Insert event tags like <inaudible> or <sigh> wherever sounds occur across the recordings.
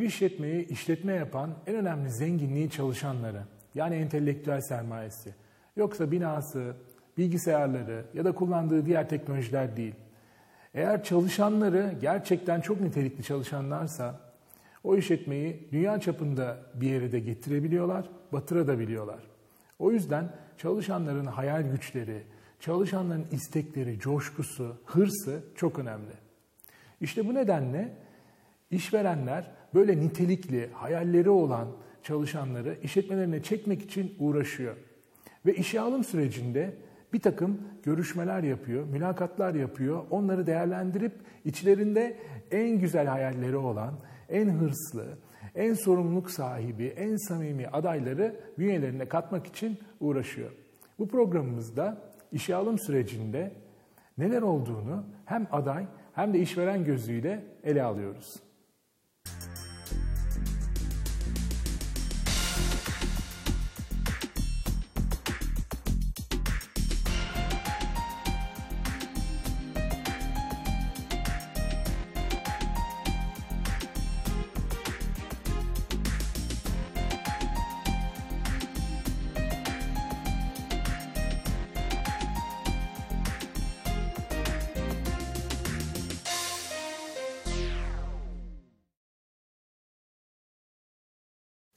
Bir işletmeyi işletme yapan en önemli zenginliği çalışanları. Yani entelektüel sermayesi. Yoksa binası, bilgisayarları ya da kullandığı diğer teknolojiler değil. Eğer çalışanları gerçekten çok nitelikli çalışanlarsa o işletmeyi dünya çapında bir yere de getirebiliyorlar, batırabiliyorlar. O yüzden çalışanların hayal güçleri, çalışanların istekleri, coşkusu, hırsı çok önemli. İşte bu nedenle işverenler böyle nitelikli, hayalleri olan çalışanları işletmelerine çekmek için uğraşıyor. Ve işe alım sürecinde bir takım görüşmeler yapıyor, mülakatlar yapıyor. Onları değerlendirip içlerinde en güzel hayalleri olan, en hırslı, en sorumluluk sahibi, en samimi adayları bünyelerine katmak için uğraşıyor. Bu programımızda işe alım sürecinde neler olduğunu hem aday hem de işveren gözüyle ele alıyoruz.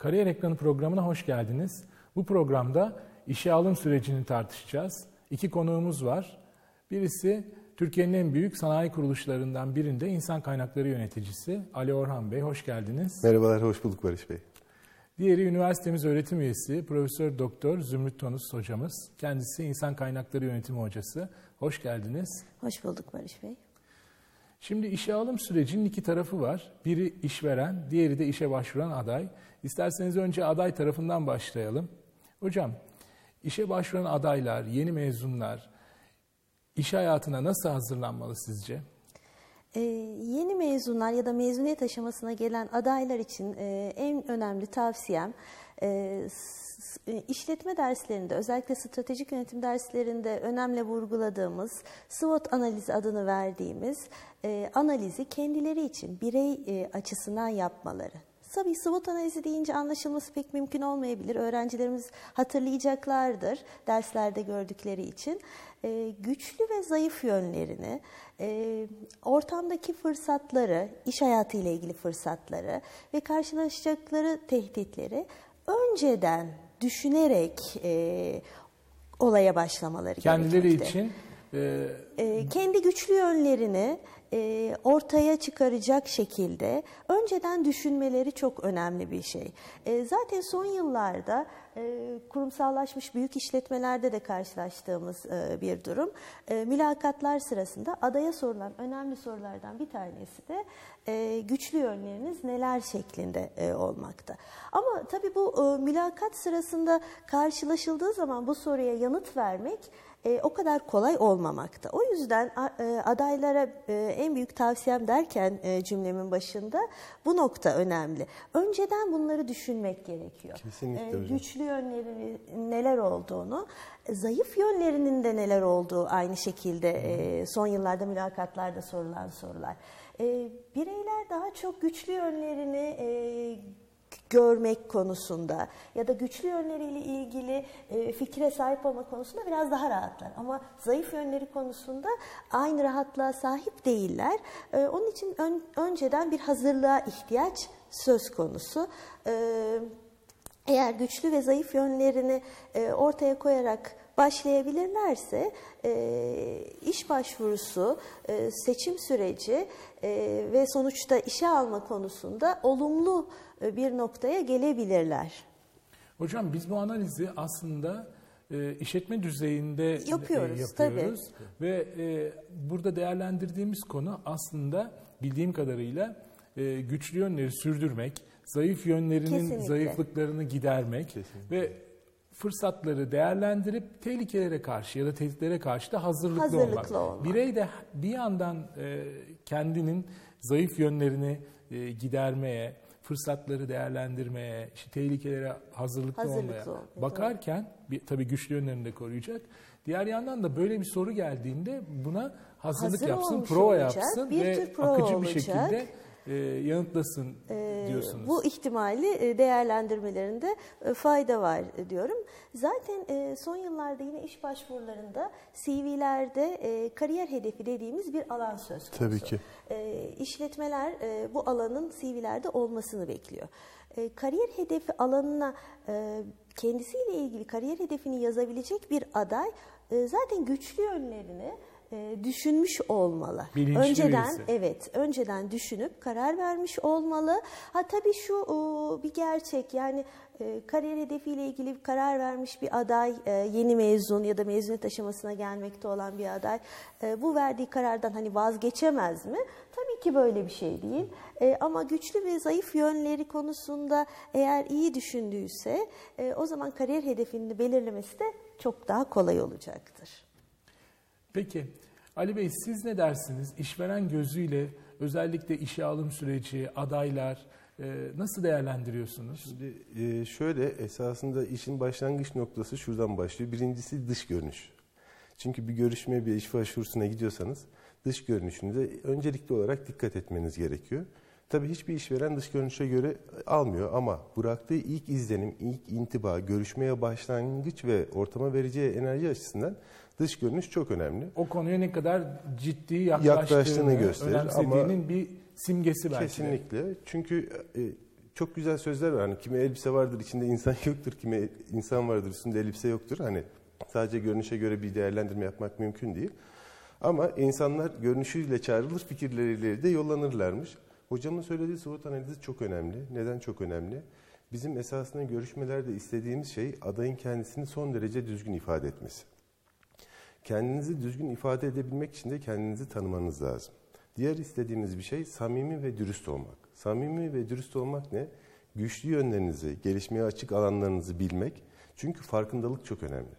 Kariyer Ekranı programına hoş geldiniz. Bu programda işe alım sürecini tartışacağız. İki konuğumuz var. Birisi Türkiye'nin en büyük sanayi kuruluşlarından birinde insan kaynakları yöneticisi Ali Orhan Bey. Hoş geldiniz. Merhabalar, hoş bulduk Barış Bey. Diğeri üniversitemiz öğretim üyesi Profesör Doktor Zümrüt Tonus hocamız. Kendisi insan kaynakları yönetimi hocası. Hoş geldiniz. Hoş bulduk Barış Bey. Şimdi işe alım sürecinin iki tarafı var. Biri işveren, diğeri de işe başvuran aday. İsterseniz önce aday tarafından başlayalım. Hocam, işe başvuran adaylar, yeni mezunlar iş hayatına nasıl hazırlanmalı sizce? Ee, yeni mezunlar ya da mezuniyet aşamasına gelen adaylar için e, en önemli tavsiyem işletme derslerinde özellikle stratejik yönetim derslerinde önemli vurguladığımız SWOT analizi adını verdiğimiz e, analizi kendileri için birey e, açısından yapmaları. Tabii SWOT analizi deyince anlaşılması pek mümkün olmayabilir. Öğrencilerimiz hatırlayacaklardır derslerde gördükleri için. Ee, güçlü ve zayıf yönlerini, e, ortamdaki fırsatları, iş hayatı ile ilgili fırsatları ve karşılaşacakları tehditleri önceden düşünerek e, olaya başlamaları Kendileri gerekmekte. için e, e, kendi güçlü yönlerini e, ortaya çıkaracak şekilde önceden düşünmeleri çok önemli bir şey. E, zaten son yıllarda e, kurumsallaşmış büyük işletmelerde de karşılaştığımız e, bir durum. E, mülakatlar sırasında adaya sorulan önemli sorulardan bir tanesi de e, güçlü yönleriniz neler şeklinde e, olmakta. Ama tabii bu e, mülakat sırasında karşılaşıldığı zaman bu soruya yanıt vermek e, o kadar kolay olmamakta. O yüzden e, adaylara e, en büyük tavsiyem derken e, cümlemin başında bu nokta önemli. Önceden bunları düşünmek gerekiyor. Kesinlikle E, hocam. güçlü yönleri neler olduğunu, zayıf yönlerinin de neler olduğu aynı şekilde e, son yıllarda mülakatlarda sorulan sorular. E, bireyler daha çok güçlü yönlerini e, görmek konusunda ya da güçlü yönleriyle ilgili e, fikre sahip olma konusunda biraz daha rahatlar. Ama zayıf yönleri konusunda aynı rahatlığa sahip değiller. E, onun için ön, önceden bir hazırlığa ihtiyaç söz konusu. E, eğer güçlü ve zayıf yönlerini e, ortaya koyarak başlayabilirlerse e, iş başvurusu, e, seçim süreci e, ve sonuçta işe alma konusunda olumlu e, bir noktaya gelebilirler. Hocam biz bu analizi aslında e, işletme düzeyinde Yapıyoruz, e, yapıyoruz. Ve e, burada değerlendirdiğimiz konu aslında bildiğim kadarıyla e, güçlü yönleri sürdürmek, zayıf yönlerinin Kesinlikle. zayıflıklarını gidermek ve fırsatları değerlendirip tehlikelere karşı ya da tehditlere karşı da hazırlıklı, Hazırlıklı olmak. olmak. Birey de bir yandan e, kendinin zayıf yönlerini e, gidermeye, fırsatları değerlendirmeye, işte tehlikelere hazırlıklı, Hazırlıklı olmaya olmaya, bakarken bir, tabii güçlü yönlerini de koruyacak. Diğer yandan da böyle bir soru geldiğinde buna hazırlık Hazır yapsın, prova olacak, yapsın bir ve akıcı bir olacak. şekilde e, yanıtlasın diyorsunuz. Bu ihtimali e, değerlendirmelerinde e, fayda var e, diyorum. Zaten e, son yıllarda yine iş başvurularında CV'lerde e, kariyer hedefi dediğimiz bir alan söz konusu. Tabii ki. E, işletmeler e, bu alanın CV'lerde olmasını bekliyor. E, kariyer hedefi alanına e, kendisiyle ilgili kariyer hedefini yazabilecek bir aday e, zaten güçlü yönlerini e, düşünmüş olmalı. Bilinçli önceden birisi. evet, önceden düşünüp karar vermiş olmalı. Ha tabii şu o, bir gerçek yani e, kariyer hedefiyle ilgili bir karar vermiş bir aday, e, yeni mezun ya da mezuniyet aşamasına gelmekte olan bir aday e, bu verdiği karardan hani vazgeçemez mi? Tabii ki böyle bir şey değil. E, ama güçlü ve zayıf yönleri konusunda eğer iyi düşündüyse e, o zaman kariyer hedefini belirlemesi de çok daha kolay olacaktır. Peki Ali Bey siz ne dersiniz? İşveren gözüyle özellikle işe alım süreci, adaylar e, nasıl değerlendiriyorsunuz? Şimdi e, şöyle esasında işin başlangıç noktası şuradan başlıyor. Birincisi dış görünüş. Çünkü bir görüşmeye bir iş başvurusuna gidiyorsanız dış görünüşünüze öncelikli olarak dikkat etmeniz gerekiyor. Tabii hiçbir işveren dış görünüşe göre almıyor ama bıraktığı ilk izlenim, ilk intiba, görüşmeye başlangıç ve ortama vereceği enerji açısından dış görünüş çok önemli. O konuya ne kadar ciddi yaklaştığını, Yaklaştığını gösterir önemsediğinin ama- bir simgesi belki de. Kesinlikle. Çünkü e, çok güzel sözler var. Hani kime elbise vardır içinde insan <laughs> yoktur, kime insan vardır üstünde elbise yoktur. Hani sadece görünüşe göre bir değerlendirme yapmak mümkün değil. Ama insanlar görünüşüyle çağrılır, fikirleriyle de yollanırlarmış. Hocamın söylediği SWOT analizi çok önemli. Neden çok önemli? Bizim esasında görüşmelerde istediğimiz şey adayın kendisini son derece düzgün ifade etmesi. Kendinizi düzgün ifade edebilmek için de kendinizi tanımanız lazım. Diğer istediğimiz bir şey samimi ve dürüst olmak. Samimi ve dürüst olmak ne? Güçlü yönlerinizi, gelişmeye açık alanlarınızı bilmek. Çünkü farkındalık çok önemli.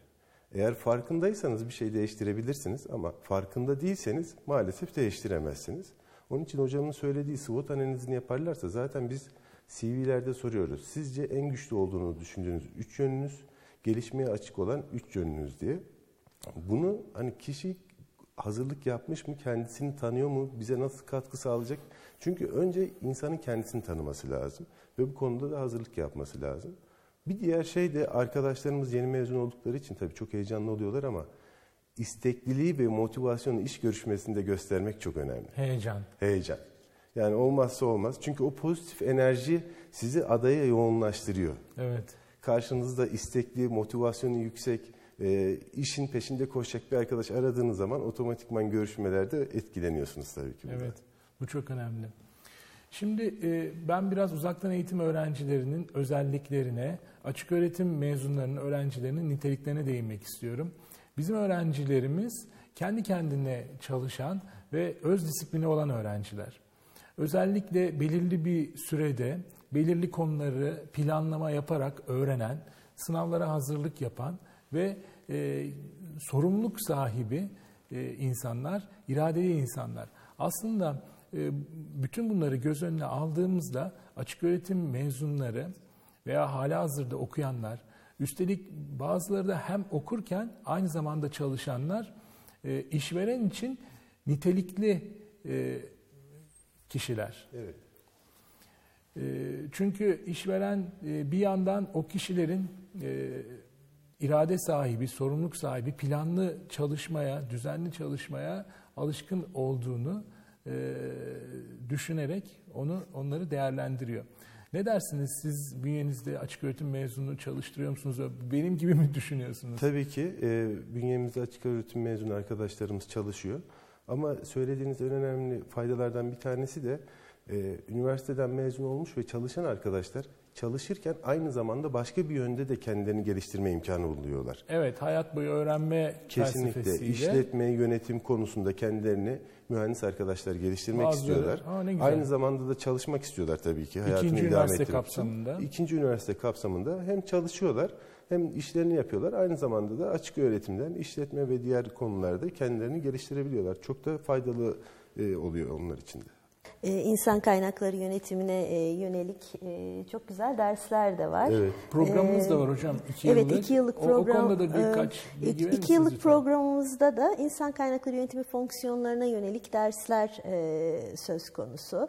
Eğer farkındaysanız bir şey değiştirebilirsiniz ama farkında değilseniz maalesef değiştiremezsiniz. Onun için hocamın söylediği SWOT analizini yaparlarsa zaten biz CV'lerde soruyoruz. Sizce en güçlü olduğunu düşündüğünüz üç yönünüz, gelişmeye açık olan üç yönünüz diye. Bunu hani kişi hazırlık yapmış mı, kendisini tanıyor mu, bize nasıl katkı sağlayacak? Çünkü önce insanın kendisini tanıması lazım ve bu konuda da hazırlık yapması lazım. Bir diğer şey de arkadaşlarımız yeni mezun oldukları için tabii çok heyecanlı oluyorlar ama istekliliği ve motivasyonu iş görüşmesinde göstermek çok önemli. Heyecan. Heyecan. Yani olmazsa olmaz. Çünkü o pozitif enerji sizi adaya yoğunlaştırıyor. Evet. Karşınızda istekli, motivasyonu yüksek, e, işin peşinde koşacak bir arkadaş aradığınız zaman otomatikman görüşmelerde etkileniyorsunuz tabii ki. bundan. Evet, bu çok önemli. Şimdi e, ben biraz uzaktan eğitim öğrencilerinin özelliklerine, açık öğretim mezunlarının öğrencilerinin niteliklerine değinmek istiyorum. Bizim öğrencilerimiz kendi kendine çalışan ve öz disiplini olan öğrenciler. Özellikle belirli bir sürede belirli konuları planlama yaparak öğrenen, sınavlara hazırlık yapan ve e, sorumluluk sahibi e, insanlar, iradeli insanlar. Aslında e, bütün bunları göz önüne aldığımızda açık öğretim mezunları veya hala hazırda okuyanlar, üstelik bazıları da hem okurken aynı zamanda çalışanlar e, işveren için nitelikli e, kişiler. Evet. E, Çünkü işveren e, bir yandan o kişilerin e, irade sahibi, sorumluluk sahibi, planlı çalışmaya, düzenli çalışmaya alışkın olduğunu e, düşünerek onu onları değerlendiriyor. Ne dersiniz siz bünyenizde açık öğretim mezunu çalıştırıyor musunuz? Benim gibi mi düşünüyorsunuz? Tabii ki e, bünyemizde açık öğretim mezunu arkadaşlarımız çalışıyor. Ama söylediğiniz en önemli faydalardan bir tanesi de e, üniversiteden mezun olmuş ve çalışan arkadaşlar çalışırken aynı zamanda başka bir yönde de kendilerini geliştirme imkanı buluyorlar. Evet, hayat boyu öğrenme Kesinlikle işletme, yönetim konusunda kendilerini mühendis arkadaşlar geliştirmek Bazıları, istiyorlar. "Aa, ne güzel." Aynı zamanda da çalışmak istiyorlar tabii ki. Hayatını İkinci idame üniversite ettirmek kapsamında. Için. İkinci üniversite kapsamında hem çalışıyorlar hem işlerini yapıyorlar. Aynı zamanda da açık öğretimden işletme ve diğer konularda kendilerini geliştirebiliyorlar. Çok da faydalı e, oluyor onlar için de. E, insan kaynakları yönetimine e, yönelik e, çok güzel dersler de var. Evet. Programımız Ee, da var hocam. iki evet, yıllık. iki yıllık O- program. O, konuda da birkaç e, bilgi iki, yıllık lütfen? programımızda da insan kaynakları yönetimi fonksiyonlarına yönelik dersler söz konusu.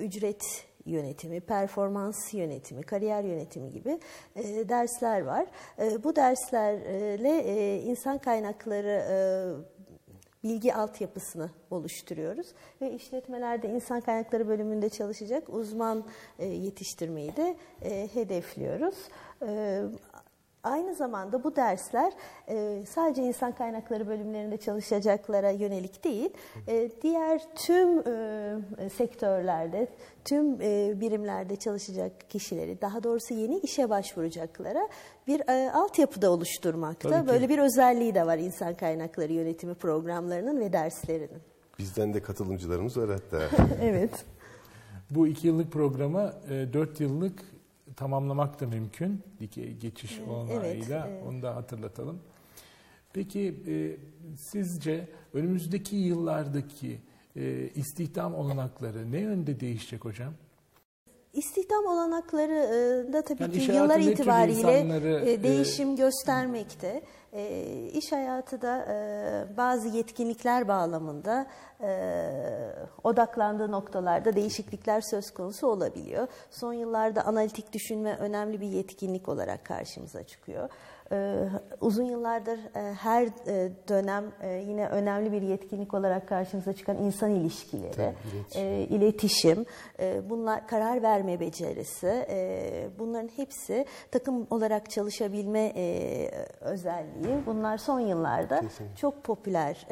Ücret yönetimi, performans yönetimi, kariyer yönetimi gibi e, dersler var. E, bu derslerle e, insan kaynakları e, bilgi altyapısını oluşturuyoruz ve işletmelerde insan kaynakları bölümünde çalışacak uzman e, yetiştirmeyi de e, hedefliyoruz. Aynı zamanda bu dersler e, sadece insan kaynakları bölümlerinde çalışacaklara yönelik değil, e, diğer tüm e, sektörlerde, tüm e, birimlerde çalışacak kişileri, daha doğrusu yeni işe başvuracaklara bir e, altyapıda oluşturmakta. Tabii ki. Böyle bir özelliği de var insan kaynakları yönetimi programlarının ve derslerinin. Bizden de katılımcılarımız var hatta. <laughs> evet. Bu iki yıllık programı e, dört yıllık tamamlamak da mümkün. Geçiş olanağıyla evet. onu da hatırlatalım. Peki e, sizce önümüzdeki yıllardaki e, istihdam olanakları ne yönde değişecek hocam? İstihdam olanakları e, da tabii Yani ki yıllar itibariyle insanları, e, değişim göstermekte. E, İş hayatı da e, bazı yetkinlikler bağlamında e, odaklandığı noktalarda değişiklikler söz konusu olabiliyor. Son yıllarda analitik düşünme önemli bir yetkinlik olarak karşımıza çıkıyor. E, Uzun yıllardır e, her e, dönem e, yine önemli bir yetkinlik olarak karşımıza çıkan insan ilişkileri, Tabii, iletişim. iletişim, bunlar karar verme becerisi, bunların hepsi takım olarak çalışabilme özelliği. Bunlar son yıllarda Kesinlikle. çok popüler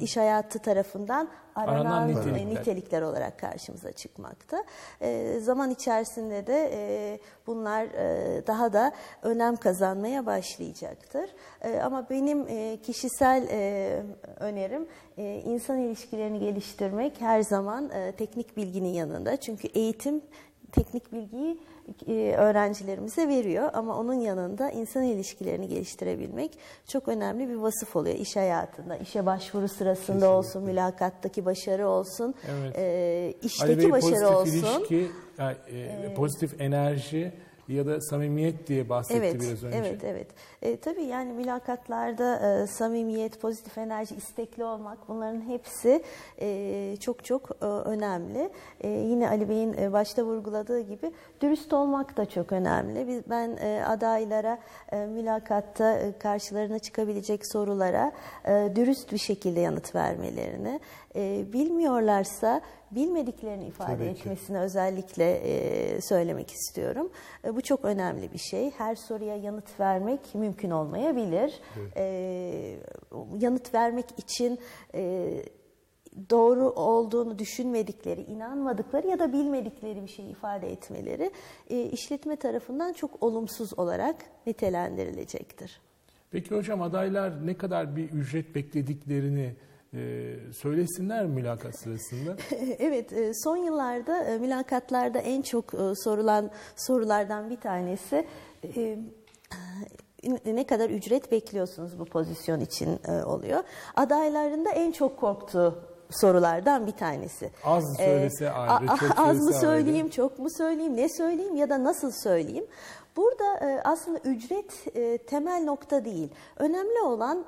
iş hayatı tarafından aranan, Aranan e, nitelikler. nitelikler olarak karşımıza çıkmakta. E, zaman içerisinde de e, bunlar e, daha da önem kazanmaya başlayacaktır. E, ama benim e, kişisel e, önerim e, insan ilişkilerini geliştirmek her zaman e, teknik bilginin yanında. Çünkü eğitim teknik bilgiyi e, öğrencilerimize veriyor ama onun yanında insan ilişkilerini geliştirebilmek çok önemli bir vasıf oluyor iş hayatında. İşe başvuru sırasında olsun, mülakattaki başarı olsun, Evet. e, Ali işteki Bey başarı pozitif olsun. ilişki, e, pozitif enerji ya da samimiyet diye bahsetti Evet, biraz önce. evet, evet. E, tabii yani mülakatlarda e, samimiyet, pozitif enerji, istekli olmak bunların hepsi e, çok çok e, önemli. E, yine Ali Bey'in e, başta vurguladığı gibi dürüst olmak da çok önemli. Biz, ben e, adaylara e, mülakatta e, karşılarına çıkabilecek sorulara e, dürüst bir şekilde yanıt vermelerini, e, bilmiyorlarsa bilmediklerini ifade Tabii ki. etmesini özellikle e, söylemek istiyorum. E, bu çok önemli bir şey. Her soruya yanıt vermek mümkün olmayabilir. E, yanıt vermek için e, doğru olduğunu düşünmedikleri, inanmadıkları ya da bilmedikleri bir şey ifade etmeleri e, işletme tarafından çok olumsuz olarak nitelendirilecektir. Peki hocam adaylar ne kadar bir ücret beklediklerini e, söylesinler mi mülakat sırasında? <laughs> Evet, e, son yıllarda e, mülakatlarda en çok e, sorulan sorulardan bir tanesi ne kadar ücret bekliyorsunuz bu pozisyon için oluyor. Adayların da en çok korktuğu sorulardan bir tanesi. Az söylese E, ayrı, çok Az mı söylese ayrı. söyleyeyim, çok mu söyleyeyim, ne söyleyeyim ya da nasıl söyleyeyim? Burada aslında ücret temel nokta değil. Önemli olan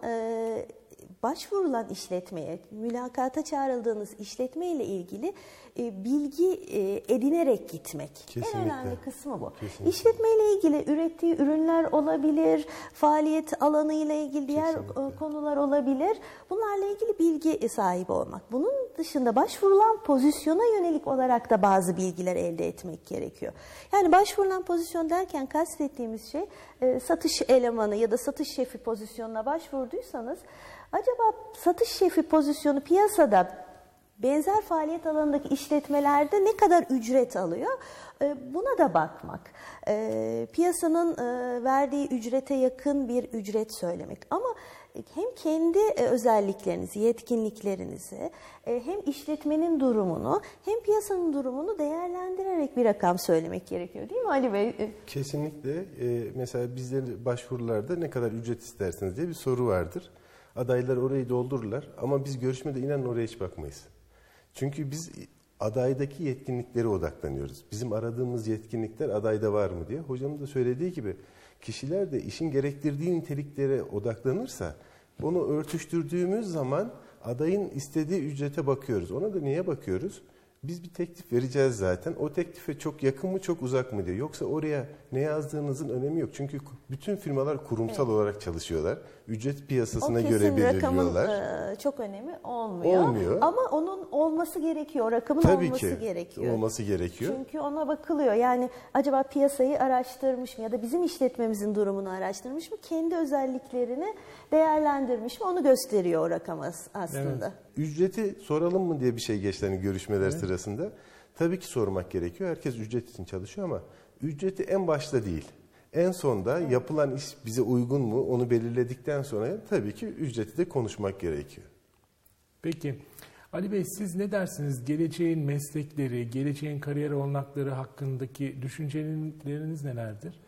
başvurulan işletmeye, mülakata çağrıldığınız işletme ile ilgili e, bilgi e, edinerek gitmek. Kesinlikle. En önemli kısmı bu. Kesinlikle. İşletme ile ilgili ürettiği ürünler olabilir, faaliyet alanı ile ilgili diğer Kesinlikle. e, konular olabilir. Bunlarla ilgili bilgi sahibi olmak. Bunun dışında başvurulan pozisyona yönelik olarak da bazı bilgiler elde etmek gerekiyor. Yani başvurulan pozisyon derken kastettiğimiz şey e, satış elemanı ya da satış şefi pozisyonuna başvurduysanız acaba satış şefi pozisyonu piyasada benzer faaliyet alanındaki işletmelerde ne kadar ücret alıyor? E, Buna da bakmak. E, Piyasanın e, verdiği ücrete yakın bir ücret söylemek. Ama hem kendi e, özelliklerinizi, yetkinliklerinizi, e, hem işletmenin durumunu, hem piyasanın durumunu değerlendirerek bir rakam söylemek gerekiyor değil mi Ali Bey? Kesinlikle. Ee, mesela bizlerin başvurularda ne kadar ücret isterseniz diye bir soru vardır. Adaylar orayı doldururlar ama biz görüşmede inanın oraya hiç bakmayız. Çünkü biz adaydaki yetkinliklere odaklanıyoruz. Bizim aradığımız yetkinlikler adayda var mı diye. Hocamın da söylediği gibi kişiler de işin gerektirdiği niteliklere odaklanırsa bunu örtüştürdüğümüz zaman adayın istediği ücrete bakıyoruz. Ona da niye bakıyoruz? Biz bir teklif vereceğiz zaten. O teklife çok yakın mı çok uzak mı diye. Yoksa oraya ne yazdığınızın önemi yok. Çünkü bütün firmalar kurumsal olarak çalışıyorlar. Ücret piyasasına o göre kesin rakamın belirliyorlar. e, çok önemi olmuyor. Olmuyor. Ama onun olması gerekiyor. Rakamın Tabii olması ki gerekiyor. olması gerekiyor. Çünkü ona bakılıyor. Yani acaba piyasayı araştırmış mı ya da bizim işletmemizin durumunu araştırmış mı? Kendi özelliklerini değerlendirmiş mi? Onu gösteriyor o rakam as- aslında. Ücreti soralım mı diye bir şey geçti hani görüşmeler sırasında. Tabii ki sormak gerekiyor. Herkes ücret için çalışıyor ama ücreti en başta değil. En sonda yapılan iş bize uygun mu onu belirledikten sonra tabii ki ücreti de konuşmak gerekiyor. Peki Ali Bey siz ne dersiniz? Geleceğin meslekleri, geleceğin kariyer olanakları hakkındaki düşünceleriniz nelerdir?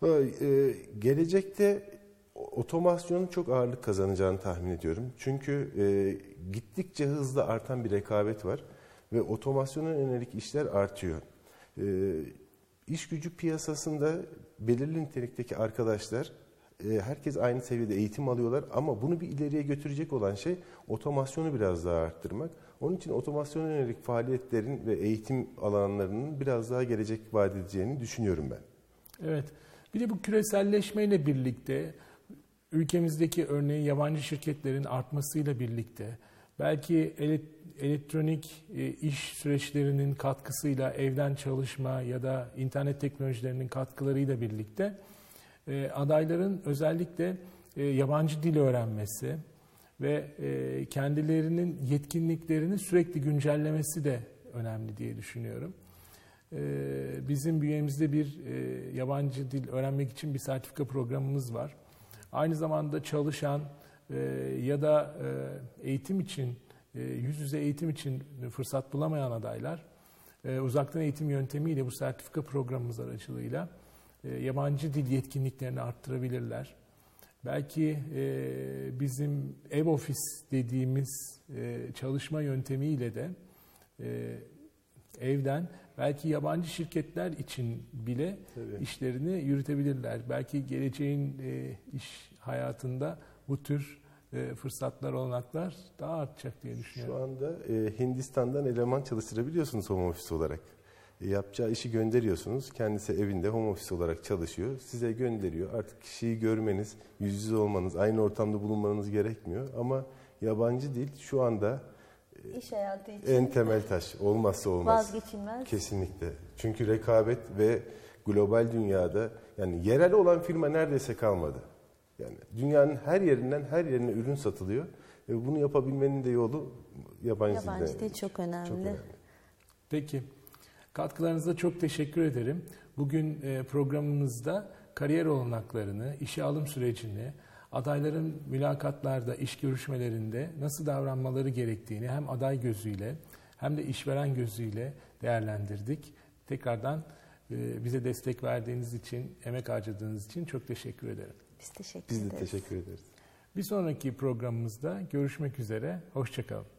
Ha, e, Gelecekte otomasyonun çok ağırlık kazanacağını tahmin ediyorum. Çünkü e, gittikçe hızla artan bir rekabet var ve otomasyona yönelik işler artıyor. E, iş gücü piyasasında belirli nitelikteki arkadaşlar e, herkes aynı seviyede eğitim alıyorlar ama bunu bir ileriye götürecek olan şey otomasyonu biraz daha arttırmak. Onun için otomasyona yönelik faaliyetlerin ve eğitim alanlarının biraz daha gelecek vaat edeceğini düşünüyorum ben. Evet. Bir de bu küreselleşmeyle birlikte ülkemizdeki örneğin yabancı şirketlerin artmasıyla birlikte belki ele- elektronik e, iş süreçlerinin katkısıyla evden çalışma ya da internet teknolojilerinin katkılarıyla birlikte e, adayların özellikle e, yabancı dil öğrenmesi ve kendilerinin yetkinliklerini sürekli güncellemesi de önemli diye düşünüyorum. Bizim bünyemizde bir yabancı dil öğrenmek için bir sertifika programımız var. Aynı zamanda çalışan e, ya da e, eğitim için, e, yüz yüze eğitim için fırsat bulamayan adaylar e, uzaktan eğitim yöntemiyle bu sertifika programımız aracılığıyla e, yabancı dil yetkinliklerini arttırabilirler. Belki e, bizim ev ofis dediğimiz e, çalışma yöntemiyle de e, evden belki yabancı şirketler için bile Tabii. işlerini yürütebilirler. Belki geleceğin e, iş hayatında bu tür e, fırsatlar, olanaklar daha artacak diye Şu düşünüyorum. anda e, Hindistan'dan eleman çalıştırabiliyorsunuz home office olarak. E, yapacağı işi gönderiyorsunuz. Kendisi evinde home office olarak çalışıyor. Size gönderiyor. Artık kişiyi görmeniz, yüz yüze olmanız, aynı ortamda bulunmanız gerekmiyor. Ama yabancı dil şu anda İş hayatı için en temel taş. Olmazsa olmaz. vazgeçilmez. Kesinlikle. Çünkü rekabet ve global dünyada yani yerel olan firma neredeyse kalmadı. Yani dünyanın her yerinden her yerine ürün satılıyor. Ve bunu yapabilmenin de yolu yabancı, Yabancı dil çok önemli. Çok önemli. Peki. Katkılarınıza çok teşekkür ederim. Bugün e, programımızda kariyer olanaklarını, işe alım sürecini, adayların mülakatlarda, iş görüşmelerinde nasıl davranmaları gerektiğini hem aday gözüyle hem de işveren gözüyle değerlendirdik. Tekrardan e, bize destek verdiğiniz için, emek harcadığınız için çok teşekkür ederim. Biz teşekkür Biz de ederiz. teşekkür ederiz. Bir sonraki programımızda görüşmek üzere. Hoşçakalın.